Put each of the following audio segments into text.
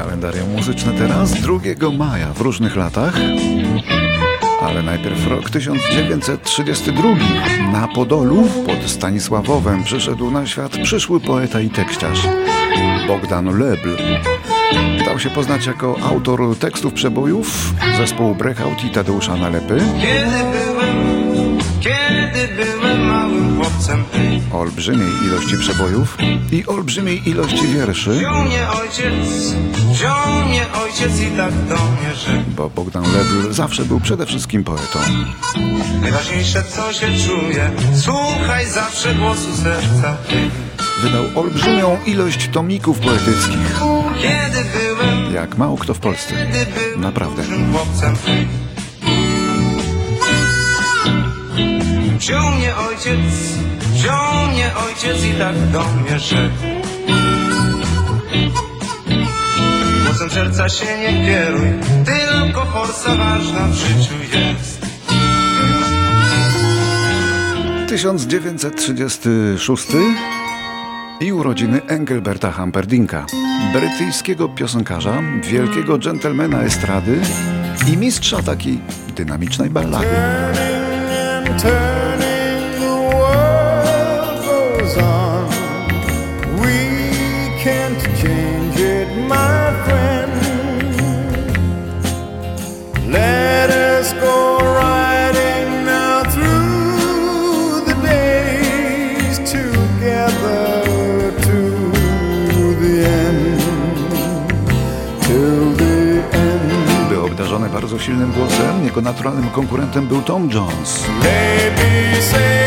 Kalendarium muzyczne teraz 2 maja w różnych latach. Ale najpierw rok 1932. Na Podolu pod Stanisławowem przyszedł na świat przyszły poeta i tekściarz Bogdan Lebl. Dał się poznać jako autor tekstów przebojów zespołu Breakout i Tadeusza Nalepy. Kiedy byłem, Olbrzymiej ilości przebojów i olbrzymiej ilości wierszy, Wziął mnie ojciec, wziął mnie ojciec i tak do mnie rzekł bo Bogdan Lebl zawsze był przede wszystkim poetą. Najważniejsze co się czuje, słuchaj zawsze głosu serca Wydał olbrzymią ilość tomików poetyckich, Kiedy byłem, jak mało kto w Polsce. Naprawdę. Wziął mnie ojciec, wziął mnie ojciec i tak do mnie rzekł Głosem serca się nie kieruj, tylko forsa ważna w życiu jest 1936 i urodziny Engelberta Humperdinka, brytyjskiego piosenkarza, wielkiego dżentelmena estrady i mistrza takiej dynamicznej ballady. My friend. Let us go riding now through the days together to the end. Till the end. Był obdarzony bardzo silnym głosem, jego naturalnym konkurentem był Tom Jones. Maybe say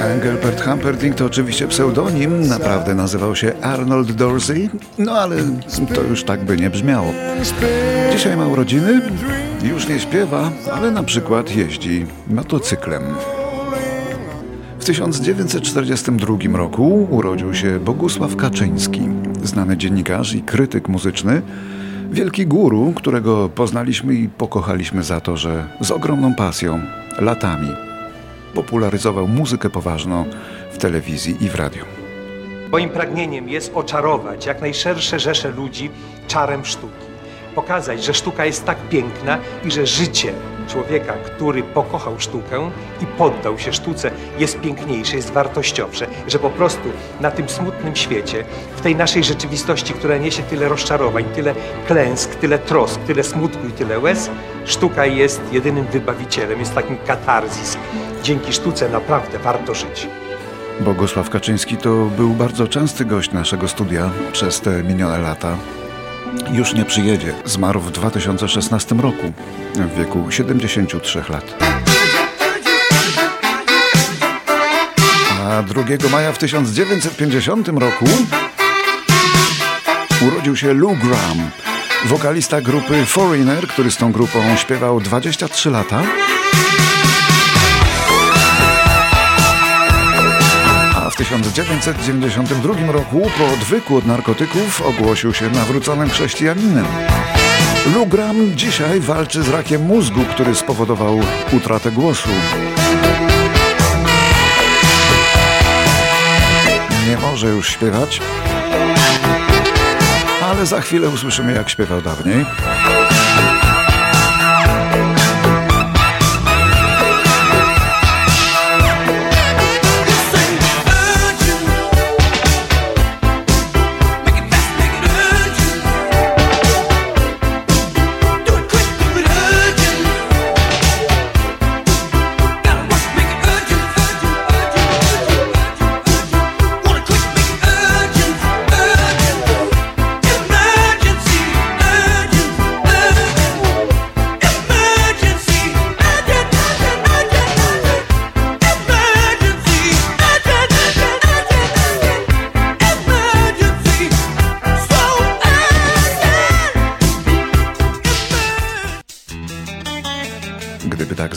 Engelbert Humperdinck to oczywiście pseudonim, naprawdę nazywał się Arnold Dorsey, no ale to już tak by nie brzmiało. Dzisiaj ma urodziny, już nie śpiewa, ale na przykład jeździ motocyklem. W 1942 roku urodził się Bogusław Kaczyński, znany dziennikarz i krytyk muzyczny, wielki guru, którego poznaliśmy i pokochaliśmy za to, że z ogromną pasją, latami, popularyzował muzykę poważną w telewizji i w radiu. Moim pragnieniem jest oczarować jak najszersze rzesze ludzi czarem sztuki. Pokazać, że sztuka jest tak piękna i że życie człowieka, który pokochał sztukę i poddał się sztuce, jest piękniejsze, jest wartościowsze. Że po prostu na tym smutnym świecie, w tej naszej rzeczywistości, która niesie tyle rozczarowań, tyle klęsk, tyle trosk, tyle smutku i tyle łez, sztuka jest jedynym wybawicielem, jest takim katarzis. Dzięki sztuce naprawdę warto żyć. Bogusław Kaczyński to był bardzo częsty gość naszego studia przez te minione lata. Już nie przyjedzie. Zmarł w 2016 roku w wieku 73 lat. A 2 maja w 1950 roku urodził się Lou Graham, wokalista grupy Foreigner, który z tą grupą śpiewał 23 lata. 1992 roku po odwyku od narkotyków ogłosił się nawróconym chrześcijaninem. Lou Graham dzisiaj walczy z rakiem mózgu, który spowodował utratę głosu. Nie może już śpiewać, ale za chwilę usłyszymy, jak śpiewał dawniej.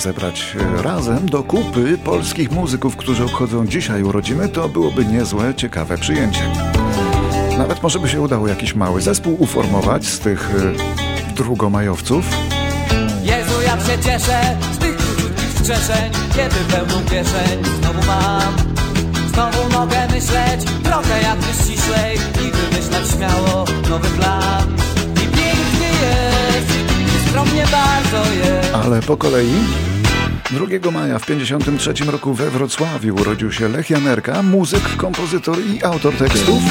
Zebrać e, razem do kupy polskich muzyków, którzy obchodzą dzisiaj urodziny, to byłoby niezłe, ciekawe przyjęcie. Nawet może by się udało jakiś mały zespół uformować z tych e, drugomajowców. Jezu, ja się cieszę z tych króciutkich wskrzeszeń Kiedy pełną kieszeń znowu mam Znowu mogę myśleć trochę jakby ściślej I wymyślać śmiało nowy plan I pięknie jest, i skromnie bardzo jest Ale po kolei 2 maja w 53 roku we Wrocławiu urodził się Lech Janerka, muzyk, kompozytor i autor tekstów.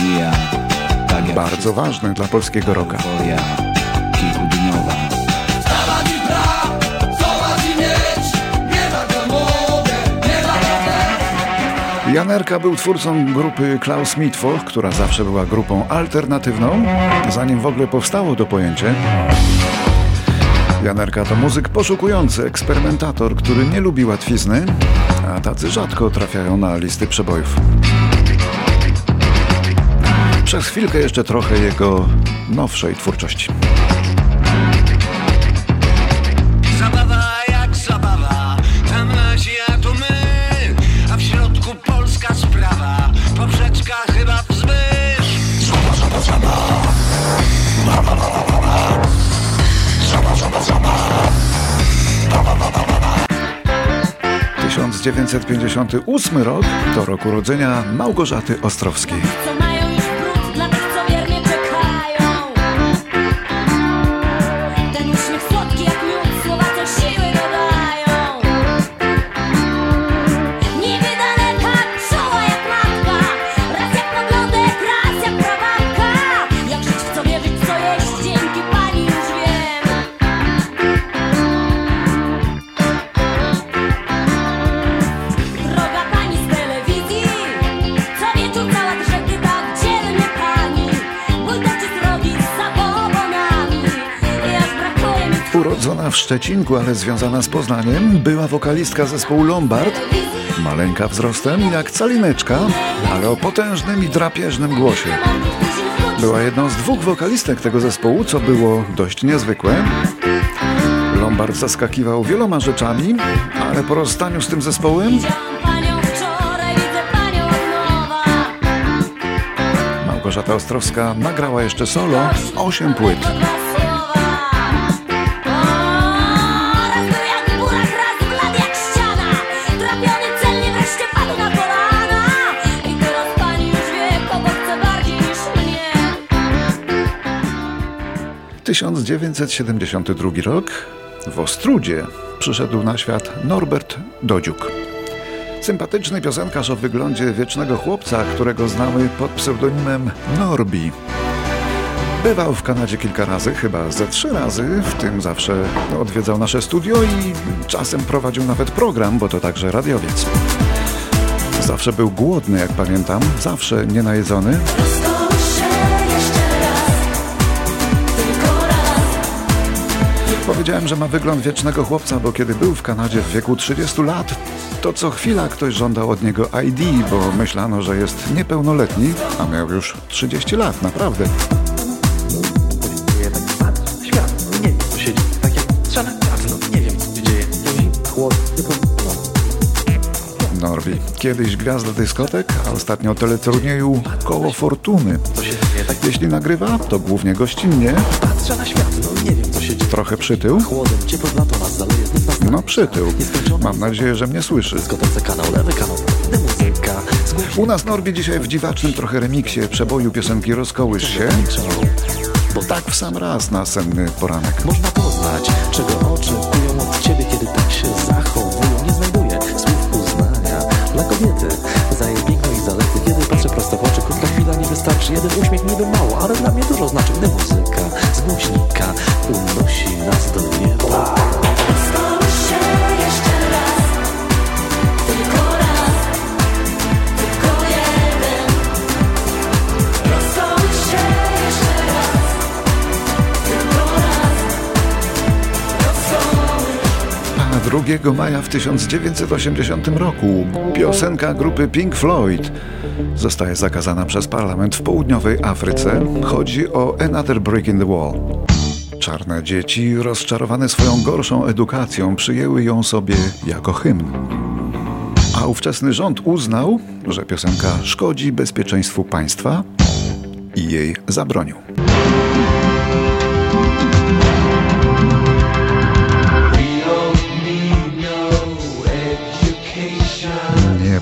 Bardzo ważny dla polskiego rocka. Janerka był twórcą grupy Klaus Mitwoch, która zawsze była grupą alternatywną, zanim w ogóle powstało to pojęcie. Janerka to muzyk poszukujący, eksperymentator, który nie lubi łatwizny, a tacy rzadko trafiają na listy przebojów. Przez chwilkę jeszcze trochę jego nowszej twórczości. Zabawa jak zabawa, tam nasi, a tu my, a w środku polska sprawa, poprzeczka chyba wzbysz. Zaba, zaba. Zaba, 1958 rok to rok urodzenia Małgorzaty Ostrowskiej. W Szczecinku, ale związana z Poznaniem, była wokalistka zespołu Lombard, maleńka wzrostem jak calineczka, ale o potężnym i drapieżnym głosie. Była jedną z dwóch wokalistek tego zespołu, co było dość niezwykłe. Lombard zaskakiwał wieloma rzeczami, ale po rozstaniu z tym zespołem. Małgorzata Ostrowska nagrała jeszcze solo 8 płyt. 1972 rok w Ostrudzie przyszedł na świat Norbert Dodziuk. Sympatyczny piosenkarz o wyglądzie wiecznego chłopca, którego znamy pod pseudonimem Norbi. Bywał w Kanadzie kilka razy, chyba ze trzy razy, w tym zawsze odwiedzał nasze studio i czasem prowadził nawet program, bo to także radiowiec. Zawsze był głodny, jak pamiętam, zawsze nienajedzony, Powiedziałem, że ma wygląd wiecznego chłopca, bo kiedy był w Kanadzie w wieku 30 lat, to co chwila ktoś żądał od niego ID, bo myślano, że jest niepełnoletni, a miał już 30 lat, naprawdę. Tak no. Tak no no, Norbi, kiedyś gwiazda dyskotek, a ostatnio teleturnieju Koło Fortuny. Tak Jeśli nagrywa, to głównie gościnnie, patrzę na świat, trochę przytył. No przytył. Mam nadzieję, że mnie słyszy. U nas Norbi dzisiaj w dziwacznym trochę remiksie przeboju piosenki Rozkołysz się, bo tak w sam raz na senny poranek. Można poznać, czego oczekują od ciebie, kiedy tak się zachowują. Nie znajduję słów uznania dla kobiety za jej piękno i zalety. Kiedy patrzę prosto w oczy, wystarczy. Jeden uśmiech niby mało, ale dla mnie dużo znaczy, gdy muzyka z głośnika unosi nas do nieba. Rozkosz się jeszcze raz. Tylko raz. Tylko jeden. Rozkosz się jeszcze raz. Tylko raz. Rozkosz. A 2 maja w 1980 roku piosenka grupy Pink Floyd zostaje zakazana przez parlament w południowej Afryce. Chodzi o Another Brick in the Wall. Czarne dzieci, rozczarowane swoją gorszą edukacją, przyjęły ją sobie jako hymn. A ówczesny rząd uznał, że piosenka szkodzi bezpieczeństwu państwa i jej zabronił.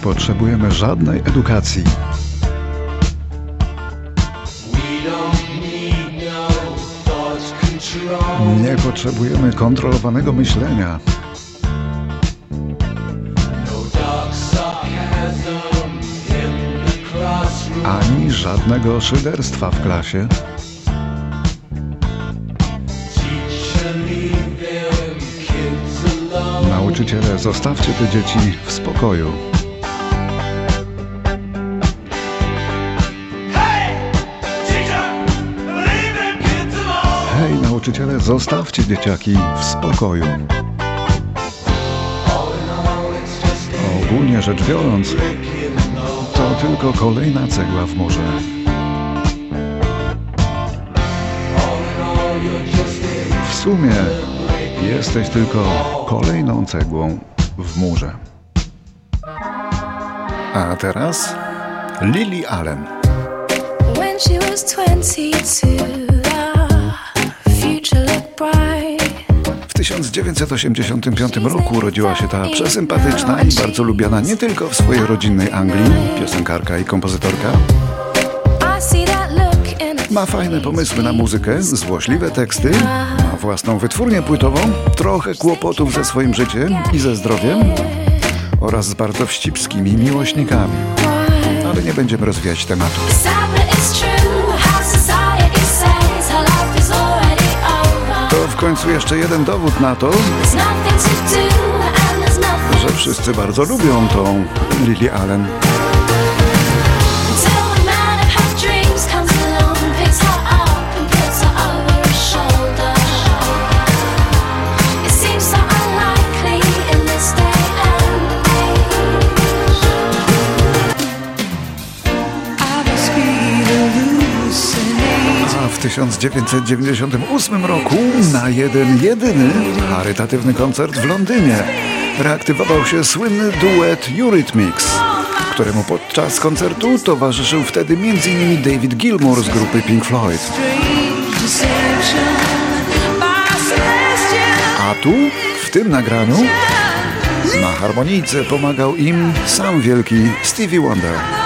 Potrzebujemy żadnej edukacji. Nie potrzebujemy kontrolowanego myślenia. Ani żadnego szyderstwa w klasie. Nauczyciele, zostawcie te dzieci w spokoju. Nauczyciele, zostawcie dzieciaki w spokoju. Ogólnie rzecz biorąc, to tylko kolejna cegła w murze. W sumie jesteś tylko kolejną cegłą w murze. A teraz Lily Allen. When she was 22, 1985 roku urodziła się ta przesympatyczna i bardzo lubiana nie tylko w swojej rodzinnej Anglii piosenkarka i kompozytorka. Ma fajne pomysły na muzykę, złośliwe teksty, ma własną wytwórnię płytową, trochę kłopotów ze swoim życiem i ze zdrowiem oraz z bardzo wścibskimi miłośnikami. Ale nie będziemy rozwijać tematu. W końcu jeszcze jeden dowód na to, że wszyscy bardzo lubią tą Lily Allen. 1998 roku na jeden jedyny charytatywny koncert w Londynie reaktywował się słynny duet Eurythmics, któremu podczas koncertu towarzyszył wtedy m.in. David Gilmour z grupy Pink Floyd. A tu, w tym nagraniu, na harmonijce pomagał im sam wielki Stevie Wonder.